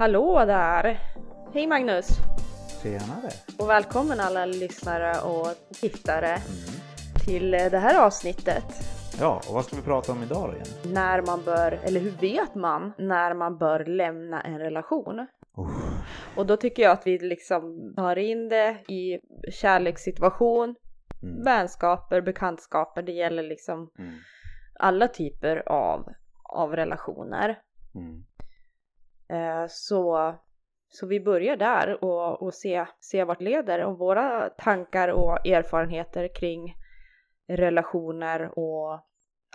Hallå där! Hej Magnus! Tjenare! Och välkommen alla lyssnare och tittare Mm. till det här avsnittet. Ja, och vad ska vi prata om idag då igen? När man bör, eller hur vet man när man bör lämna en relation? Oh. Och då tycker jag att vi liksom tar in det i kärlekssituation, Mm. vänskaper, bekantskaper. Det gäller liksom Mm. alla typer av, av relationer. Mm. Eh, Så, så vi börjar där och, och se, se vart leder och våra tankar och erfarenheter kring relationer och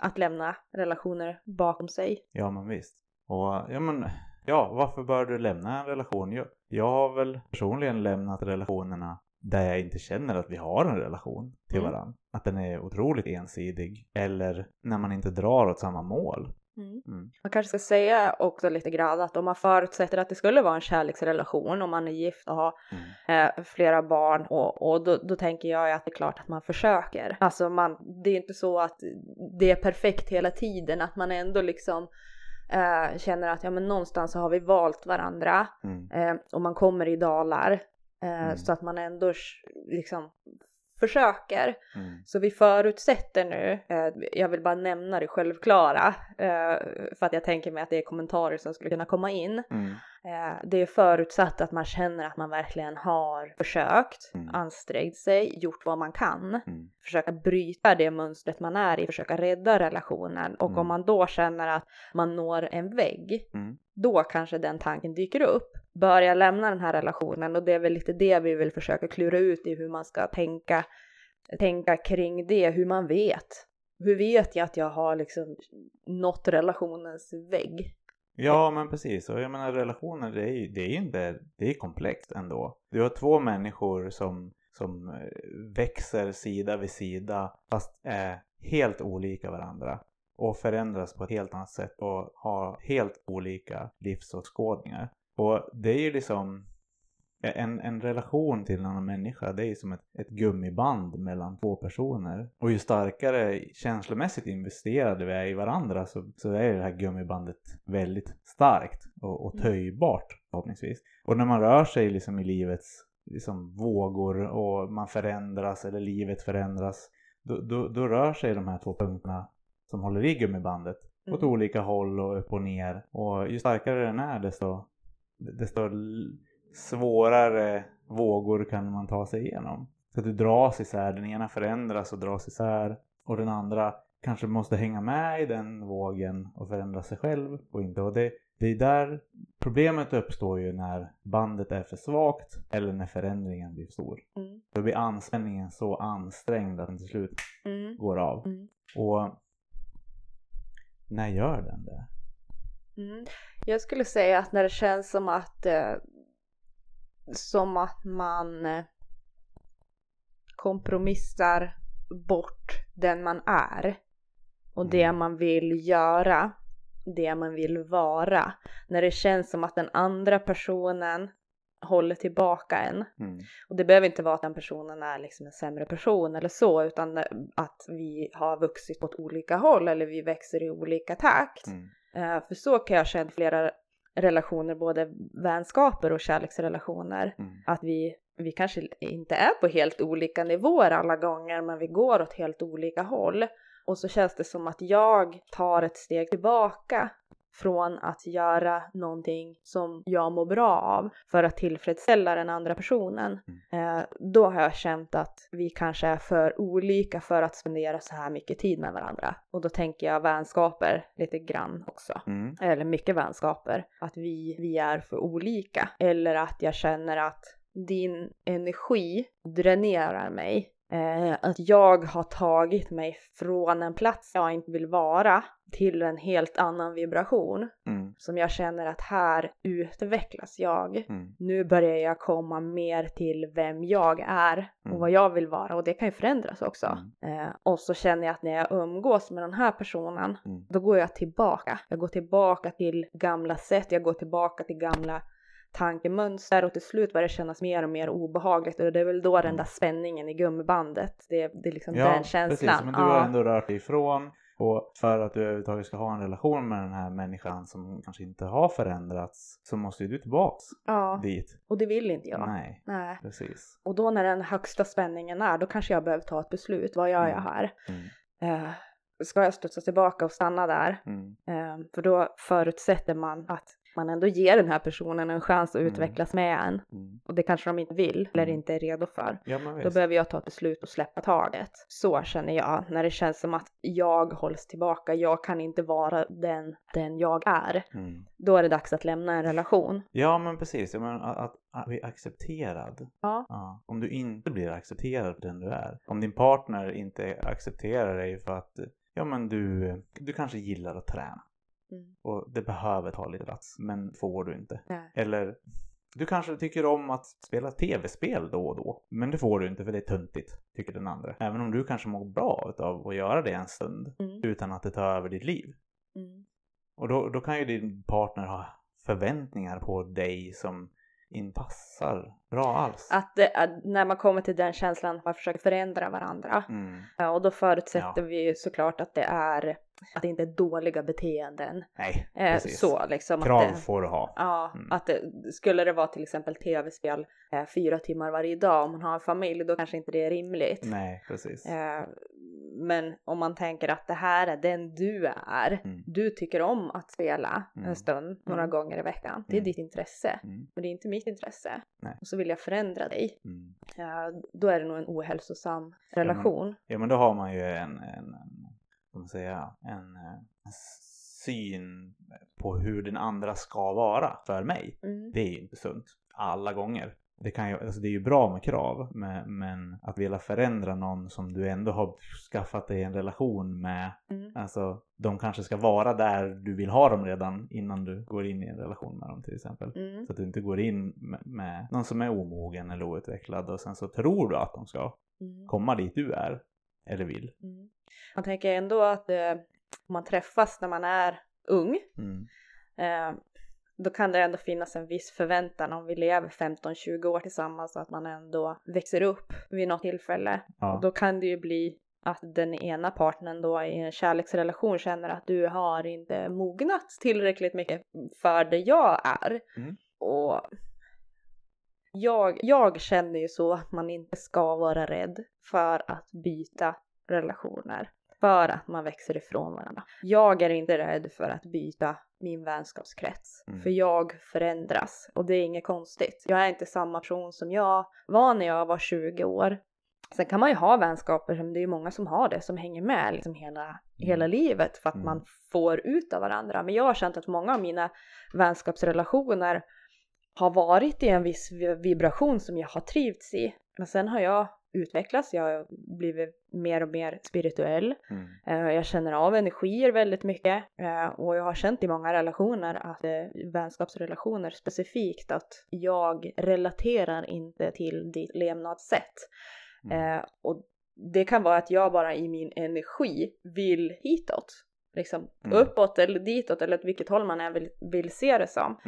att lämna relationer bakom sig. Ja, men visst. Och ja, men ja, varför bör du lämna en relation? Jag, jag har väl personligen lämnat relationerna där jag inte känner att vi har en relation till Mm. varandra. Att den är otroligt ensidig. Eller när man inte drar åt samma mål. Mm. Man kanske ska säga också lite grann att om man förutsätter att det skulle vara en kärleksrelation, om man är gift och har Mm. eh, flera barn och, och då, då tänker jag att det är klart att man försöker. Alltså man, det är inte så att det är perfekt hela tiden, att man ändå liksom eh, känner att ja men någonstans så har vi valt varandra Mm. eh, och man kommer i dalar eh, Mm. så att man ändå liksom försöker. Mm. Så vi förutsätter nu, eh, jag vill bara nämna det självklara eh, för att jag tänker mig att det är kommentarer som skulle kunna komma in. Mm. Eh, det är förutsatt att man känner att man verkligen har försökt, Mm. ansträngt sig, gjort vad man kan. Mm. Försöka bryta det mönstret man är i, försöka rädda relationen. Och Mm. om man då känner att man når en vägg, Mm. då kanske den tanken dyker upp. Bör jag lämna den här relationen? Och det är väl lite det vi vill försöka klura ut i hur man ska tänka, tänka kring det, hur man vet. Hur vet jag att jag har liksom nått relationens vägg? Ja men precis och jag menar relationer det är ju det är inte, det är komplext ändå. Du har två människor som, som eh, växer sida vid sida fast är helt olika varandra. Och förändras på ett helt annat sätt och har helt olika livsåskådningar. Och det är ju liksom en, en relation till en annan människa det är ju som ett, ett gummiband mellan två personer. Och ju starkare känslomässigt investerade vi är i varandra så, så är det här gummibandet väldigt starkt och, och Mm. töjbart förhoppningsvis. Och när man rör sig liksom i livets liksom, vågor och man förändras eller livet förändras då, då, då rör sig de här två punkterna som håller i gummibandet åt Mm. olika håll och upp och ner. Och ju starkare den är desto, desto svårare vågor kan man ta sig igenom. Så att du dras isär, den ena förändras och dras isär och den andra kanske måste hänga med i den vågen och förändra sig själv och inte. Och det, det är där problemet uppstår ju när bandet är för svagt eller när förändringen blir stor. Mm. Då blir anspänningen så ansträngd att den till slut Mm. går av. Mm. Och när gör den det? Mm. Jag skulle säga att när det känns som att eh, som att man eh, kompromissar bort den man är och det Mm. man vill göra, det man vill vara. När det känns som att den andra personen håller tillbaka en. Mm. Och det behöver inte vara att den personen är liksom en sämre person eller så, utan att vi har vuxit åt olika håll eller vi växer i olika takt. Mm. Eh, för så kan jag känna flera relationer, både vänskaper och kärleksrelationer. Mm. Att vi, vi kanske inte är på helt olika nivåer alla gånger, men vi går åt helt olika håll. Och så känns det som att jag tar ett steg tillbaka från att göra någonting som jag mår bra av för att tillfredsställa den andra personen. Eh, då har jag känt att vi kanske är för olika för att spendera så här mycket tid med varandra. Och då tänker jag vänskaper lite grann också Mm. eller mycket vänskaper, att vi, vi är för olika. Eller att jag känner att din energi dränerar mig. Eh, att jag har tagit mig från en plats jag inte vill vara till en helt annan vibration. Mm. Som jag känner att här utvecklas jag. Mm. Nu börjar jag komma mer till vem jag är och Mm. vad jag vill vara och det kan ju förändras också. Mm. Eh, och så känner jag att när jag umgås med den här personen Mm. då går jag tillbaka. Jag går tillbaka till gamla sätt, jag går tillbaka till gamla tankemönster och till slut börjar det kännas mer och mer obehagligt och det är väl då den där spänningen i gummibandet, det, det är liksom den känslan. precis. Men du har Ja. ändå rört dig ifrån Och för att du överhuvudtaget ska ha en relation med den här människan som kanske inte har förändrats så måste ju du tillbaks Ja, dit. och det vill inte jag. Nej, Nej. precis. Och då när den högsta spänningen är, då kanske jag behöver ta ett beslut. Vad gör jag Mm. här? Mm. Eh, ska jag studsa tillbaka och stanna där? Mm. Eh, för då förutsätter man att man ändå ger den här personen en chans att Mm. utvecklas med en. Mm. Och det kanske de inte vill eller Mm. inte är redo för. Ja Då behöver jag ta ett beslut och släppa taget. Så känner jag när det känns som att jag hålls tillbaka. Jag kan inte vara den, den jag är. Mm. Då är det dags att lämna en relation. Ja men precis, jag menar, att, att, bli accepterad. Ja. Ja. Om du inte blir accepterad den du är. Om din partner inte accepterar dig för att ja men du, du kanske gillar att träna. Mm. Och det behöver ta lite plats, men får du inte. Nej. Eller du kanske tycker om att spela tv-spel då och då. Men det får du inte för det är töntigt, tycker den andra. Även om du kanske mår bra av att göra det en stund. Mm. Utan att det tar över ditt liv. Mm. Och då, då kan ju din partner ha förväntningar på dig som inte passar bra alls. Att, det, att när man kommer till den känslan att man försöker förändra varandra. Mm. Och då förutsätter Ja. vi ju såklart att det är att det inte är dåliga beteenden. Nej, Eh, precis. så liksom. Krav att det, får du ha. Ja, Mm. att det, skulle det vara till exempel tv-spel eh, fyra timmar varje dag om man har en familj då kanske inte det är rimligt. Nej, precis. Eh, men om man tänker att det här är den du är. Mm. Du tycker om att spela Mm. en stund några Mm. gånger i veckan. Det är Mm. ditt intresse. Men det är inte mitt intresse. Nej. Och så vill jag förändra dig. Då är det nog en ohälsosam relation. Ja men då har man ju en, en, vad man säga, en, eh, en syn på hur den andra ska vara för mig. Mm. Det är ju inte sunt alla gånger. Det, kan ju, alltså det är ju bra med krav, men, men att vilja förändra någon som du ändå har skaffat dig en relation med, Mm. alltså de kanske ska vara där du vill ha dem redan innan du går in i en relation med dem till exempel. Mm. Så att du inte går in med, med någon som är omogen eller outvecklad och sen så tror du att de ska Mm. komma dit du är eller vill. Mm. Man tänker ändå att eh, om man träffas när man är ung Mm. eh, då kan det ändå finnas en viss förväntan om vi lever 15-20 år tillsammans att man ändå växer upp vid något tillfälle. Ja. Och då kan det ju bli att den ena partnern då i en kärleksrelation känner att du har inte mognat tillräckligt mycket för det jag är. Mm. Och jag, jag känner ju så att man inte ska vara rädd för att byta relationer. För att man växer ifrån varandra. Jag är inte rädd för att byta min vänskapskrets. Mm. För jag förändras och det är inget konstigt. Jag är inte samma person som jag var när jag var 20 år. Sen kan man ju ha vänskaper, som det är många som har det, som hänger med liksom hela, hela livet för att Mm. man får ut av varandra. Men jag har känt att många av mina vänskapsrelationer har varit i en viss vibration som jag har trivts i. Men sen har jag utvecklats, jag har blivit mer och mer spirituell. Mm. Eh, Jag känner av energier väldigt mycket eh, och jag har känt i många relationer, att eh, vänskapsrelationer specifikt, att jag relaterar inte till ditt levnadssätt. Mm. Och det kan vara att jag bara i min energi vill hitåt. Liksom Mm. uppåt eller ditåt eller åt vilket håll man än vill, vill se det som.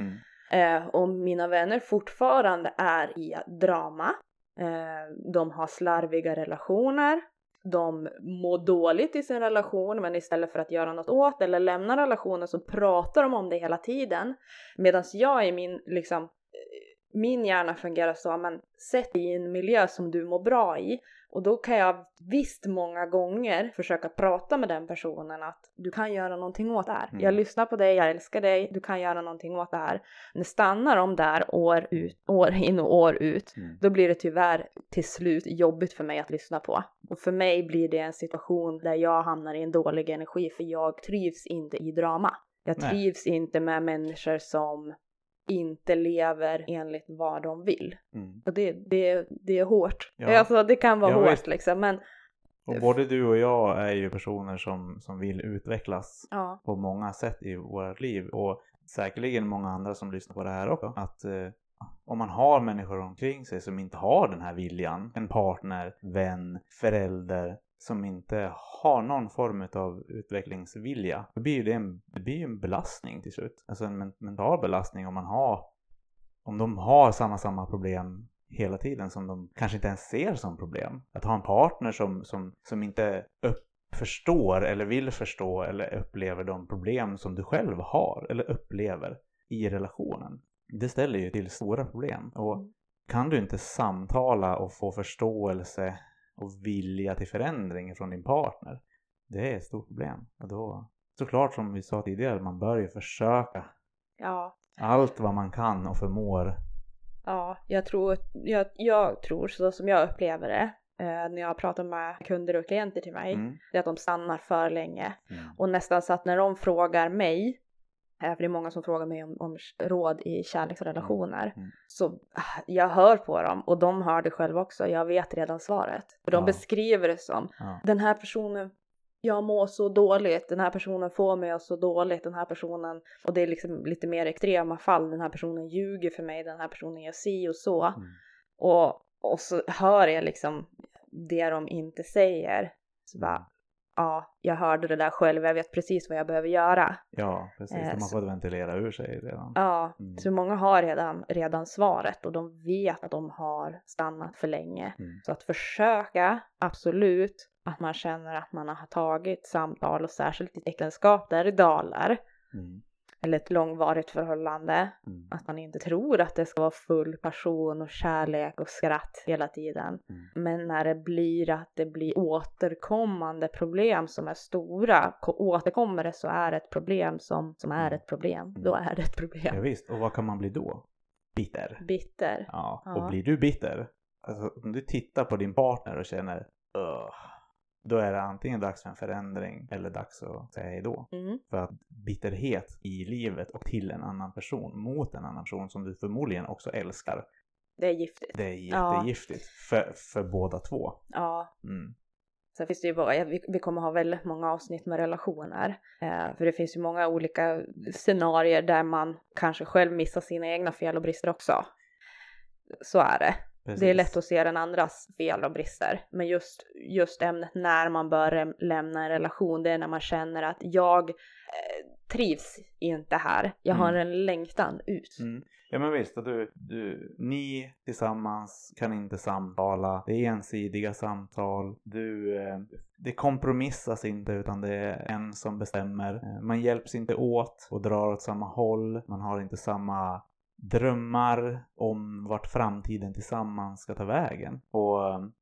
Eh, och mina vänner fortfarande är i drama. Eh, de har slarviga relationer. De mår dåligt i sin relation men istället för att göra något åt eller lämna relationen så pratar de om det hela tiden. Medan jag i min, liksom, min hjärna fungerar så, men sätt dig i en miljö som du mår bra i. Och då kan jag visst många gånger försöka prata med den personen att du kan göra någonting åt det här. Mm. Jag lyssnar på dig, jag älskar dig, du kan göra någonting åt det här. Men stannar de där år, ut, år in och år ut, Mm. då blir det tyvärr till slut jobbigt för mig att lyssna på. Och för mig blir det en situation där jag hamnar i en dålig energi för jag trivs inte i drama. Jag Nej. trivs inte med människor som inte lever enligt vad de vill. Mm. Och det, det, det är hårt. Ja. Alltså det kan vara Ja, hårt visst. liksom men Och både du och jag är ju personer som, som vill utvecklas ja. på många sätt i vårt liv och säkerligen många andra som lyssnar på det här också. Att eh, om man har människor omkring sig som inte har den här viljan, en partner, vän, förälder som inte har någon form av utvecklingsvilja, då blir det en, det blir en belastning till slut. Alltså en men- mental belastning om man har, om de har samma, samma problem hela tiden som de kanske inte ens ser som problem. Att ha en partner som, som, som inte förstår eller vill förstå eller upplever de problem som du själv har eller upplever i relationen. Det ställer ju till stora problem. Och Mm. kan du inte samtala och få förståelse och vilja till förändring från din partner, det är ett stort problem. Och då, såklart som vi sa tidigare, man bör ju försöka Ja, allt vad man kan och förmår. ja, jag tror, jag, jag tror så som jag upplever det eh, när jag pratar med kunder och klienter till mig, Mm. det är att de stannar för länge. Mm. Och nästan så att när de frågar mig, för det är många som frågar mig om, om råd i kärleksrelationer, Mm. så ah, jag hör på dem och de hör det själv också, jag vet redan svaret. För de Ja. beskriver det som, Ja. den här personen, jag mår så dåligt, den här personen får mig att så dåligt, den här personen, och det är liksom lite mer extrema fall, den här personen ljuger för mig, den här personen gör si och så. Mm. Och, och så hör jag liksom det de inte säger. Så bara, ja, jag hörde det där själv, jag vet precis vad jag behöver göra. Ja, precis. Eh, De har så- ventilera ur sig redan. Ja, Mm. så många har redan, redan svaret och de vet att de har stannat för länge. Mm. Så att försöka, absolut, att man känner att man har tagit samtal och särskilt i äktenskap där det dalar, Mm. Eller ett långvarigt förhållande, Mm. att man inte tror att det ska vara full passion och kärlek och skratt hela tiden. Mm. Men när det blir att det blir återkommande problem som är stora, ko- återkommer det så är det ett problem som, som är ett problem. Då är det ett Ja, problem. visst, och vad kan man bli då? Bitter. Bitter. Ja, Ja. och blir du bitter, alltså om du tittar på din partner och känner Ugh, då är det antingen dags för en förändring eller dags att säga hej då. Mm. För att bitterhet i livet och till en annan person, mot en annan person som du förmodligen också älskar, Det är giftigt. det är Ja. jättegiftigt för, för båda två. Ja. Mm. Sen finns det ju bara, vi, vi kommer ha väldigt många avsnitt med relationer. Eh, för det finns ju många olika scenarier där man kanske själv missar sina egna fel och brister också. Så är det. Precis. Det är lätt att se den andras fel och brister. Men just, just ämnet när man bör lämna en relation, det är när man känner att jag eh, trivs inte här. Jag har Mm. en längtan ut. Mm. Ja men visst, du, du, ni tillsammans kan inte samtala. Det är ensidiga samtal. Du, eh, det kompromissas inte utan det är en som bestämmer. Eh, Man hjälps inte åt och drar åt samma håll. Man har inte samma drömmar om vart framtiden tillsammans ska ta vägen. Och um,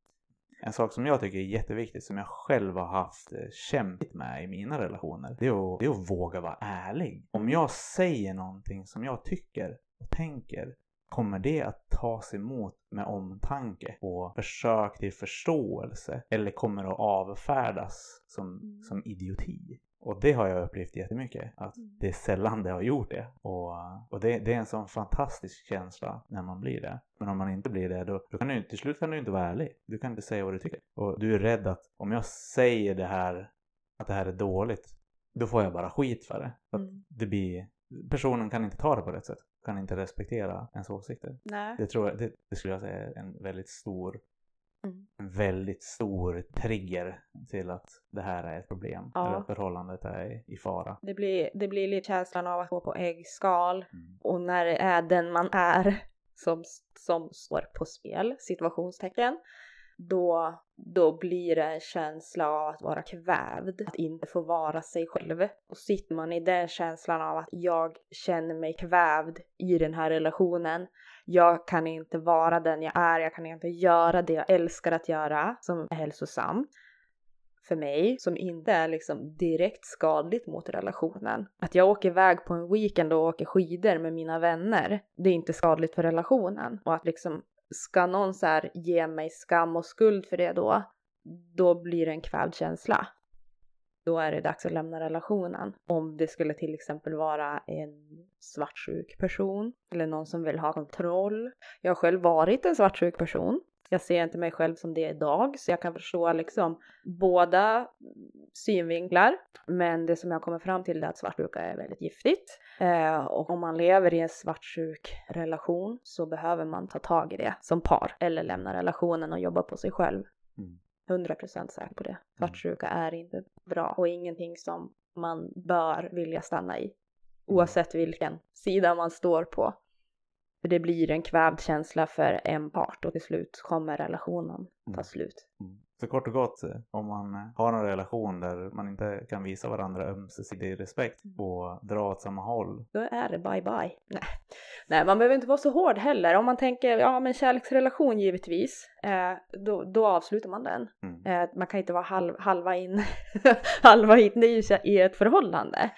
en sak som jag tycker är jätteviktigt, som jag själv har haft eh, kämpigt med i mina relationer, det är, att, det är att våga vara ärlig. Om jag säger någonting som jag tycker och tänker, kommer det att tas emot med omtanke och försök till förståelse? Eller kommer det att avfärdas som, som idioti? Och det har jag upplevt jättemycket, att Mm. det är sällan det har gjort det. Och, och det, det är en sån fantastisk känsla när man blir det. Men om man inte blir det, då, då kan du, till slut kan du inte vara ärlig. Du kan inte säga vad du tycker. Och du är rädd att om jag säger det här, att det här är dåligt, då får jag bara skit för det. För Mm. det blir, personen kan inte ta det på rätt sätt. Kan inte respektera ens åsikter. Nej. Det tror jag, det, det skulle jag säga är en väldigt stor Mm. en väldigt stor trigger till att det här är ett problem. Ja. Eller att förhållandet är i, fara. Det, blir, det blir lite känslan av att gå på äggskal. Mm. Och när det är den man är som, som står på spel, situationstecken, då, då blir det en känsla av att vara kvävd, att inte få vara sig själv. Och sitter man i den känslan av att jag känner mig kvävd i den här relationen, jag kan inte vara den jag är, jag kan inte göra det jag älskar att göra som är hälsosamt för mig som inte är liksom direkt skadligt mot relationen. Att jag åker iväg på en weekend och åker skidor med mina vänner, det är inte skadligt för relationen. Och att liksom, ska någon så här ge mig skam och skuld för det då, då blir det en kvävd känsla. Då är det dags att lämna relationen. Om det skulle till exempel vara en svartsjuk person eller någon som vill ha kontroll. Jag har själv varit en svartsjuk person. Jag ser inte mig själv som det idag så jag kan förstå liksom båda synvinklar. Men det som jag kommer fram till är att svartsjuka är väldigt giftigt. Eh, och om man lever i en svartsjuk relation så behöver man ta tag i det som par eller lämna relationen och jobba på sig själv. Mm. 100% säker på det. Svartsjuka är inte bra och ingenting som man bör vilja stanna i. Oavsett vilken sida man står på. För det blir en kvävd känsla för en part och till slut kommer relationen ta Mm. slut. Mm. Så kort och gott, eh, om man eh, har en relation där man inte kan visa varandra ömsesidig respekt och dra åt samma håll. Då är det bye bye. Nej. Nej, man behöver inte vara så hård heller. Om man tänker, ja men kärleksrelation givetvis, eh, då, då avslutar man den. Mm. Eh, man kan inte vara halv, halva in, halva in i, i ett förhållande.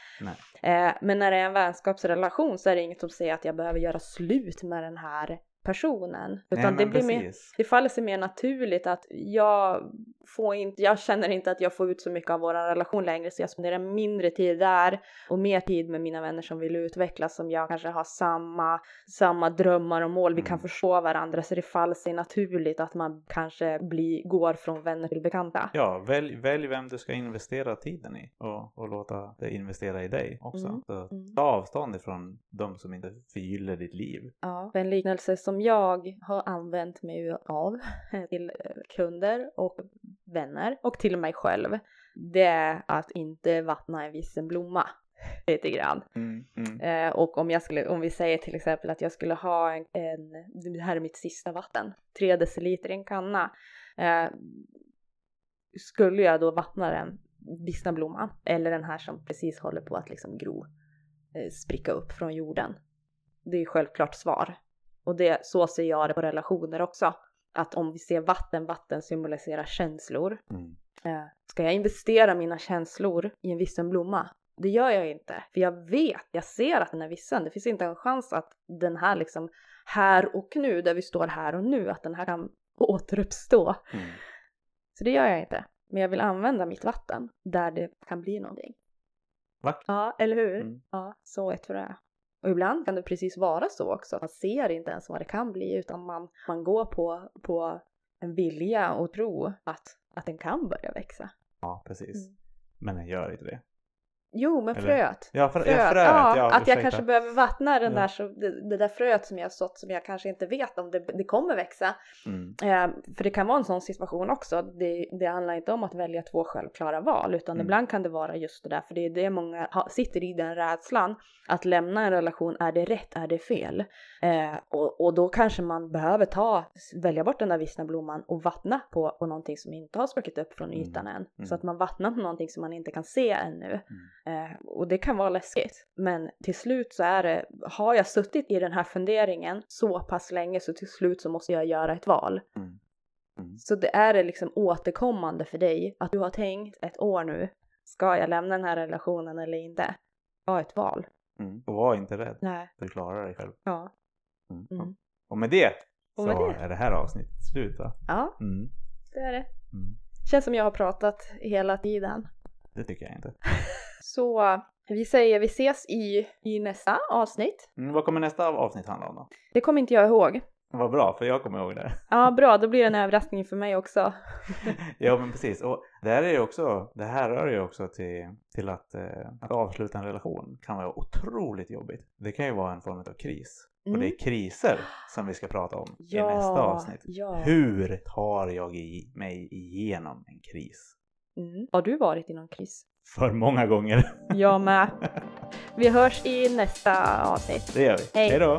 Eh, men när det är en vänskapsrelation så är det inget som säger att jag behöver göra slut med den här personen. Utan Nej, det blir mer, det faller sig mer naturligt att jag får inte, jag känner inte att jag får ut så mycket av vår relation längre så jag spenderar mindre tid där och mer tid med mina vänner som vill utvecklas som jag kanske har samma, samma drömmar och mål. Vi kan Mm. förstå varandra så det faller sig naturligt att man kanske blir, går från vänner till bekanta. Ja, välj, välj vem du ska investera tiden i och, och låta det investera i dig också. Mm, Så mm. ta avstånd ifrån de som inte förgyller ditt liv. Ja, en liknelse som jag har använt mig av till eh, kunder och vänner och till mig själv. Det är att inte vattna en visselblomma lite grann. Mm, mm, Eh, och om jag skulle, om vi säger till exempel att jag skulle ha en, en det här är mitt sista vatten, tre deciliter i en kanna. Eh, skulle jag då vattna den vissna blomman eller den här som precis håller på att liksom gro, eh, spricka upp från jorden? Det är ju självklart svar. Och det, så ser jag det på relationer också. Att om vi ser vatten, vatten symboliserar känslor. mm. Eh, Ska jag investera mina känslor i en vissen blomma? Det gör jag inte, för jag vet, jag ser att den är vissen. Det finns inte en chans att den här liksom här och nu, där vi står här och nu, att den här kan återuppstå. Mm. Så det gör jag inte. Men jag vill använda mitt vatten där det kan bli någonting. Vackert. Ja, eller hur? Mm. Ja, så ett för det. Och ibland kan det precis vara så också. Man ser inte ens vad det kan bli utan man, man går på, på en vilja och tro att, att den kan börja växa. Ja, precis. Mm. Men den gör inte det. Jo, men Eller- fröet. Ja, frö, Fröet, ja, fröet. ja, Ja, att jag kanske behöver vattna den där, så, det, det där fröet som jag har sått som jag kanske inte vet om det, det kommer växa. Mm. Eh, för det kan vara en sån situation också. Det, det handlar inte om att välja två självklara val utan Mm. ibland kan det vara just det där. För det är det många ha, sitter i den rädslan. Att lämna en relation, är det rätt, är det fel? Eh, och, och då kanske man behöver ta, välja bort den där vissna blomman och vattna på, på någonting som inte har spruckit upp från Mm. ytan än. Mm. Så att man vattnar på någonting som man inte kan se ännu. Eh, och det kan vara läskigt. Men till slut så är det, har jag suttit i den här funderingen så pass länge så till slut så måste jag göra ett val. Mm. Mm. Så det är det liksom återkommande för dig att du har tänkt ett år nu. Ska jag lämna den här relationen eller inte? Ha ett val. Mm. Och var inte rädd. Nej. Du klarar dig själv. Ja. Mm. Mm. Och med det Och så med det. är det här avsnittet slut va? Ja, Mm. det är det. Mm. Känns som jag har pratat hela tiden. Det tycker jag inte. Så vi säger vi ses i, i nästa avsnitt. Mm, vad kommer nästa avsnitt handla om då? Det kommer inte jag ihåg. Vad bra, för jag kommer ihåg det. Ja, bra, då blir det en överraskning för mig också. ja men precis. Och det här är ju också, det här rör ju också till, till att, eh, att avsluta en relation kan vara otroligt jobbigt. Det kan ju vara en form av kris. Och Mm. det är kriser som vi ska prata om Ja, i nästa avsnitt. ja. Hur tar jag i, mig igenom en kris? Mm. Har du varit i någon kris? För många gånger. Jag med. Vi hörs i nästa avsnitt. Det gör vi. Hej. Hej då!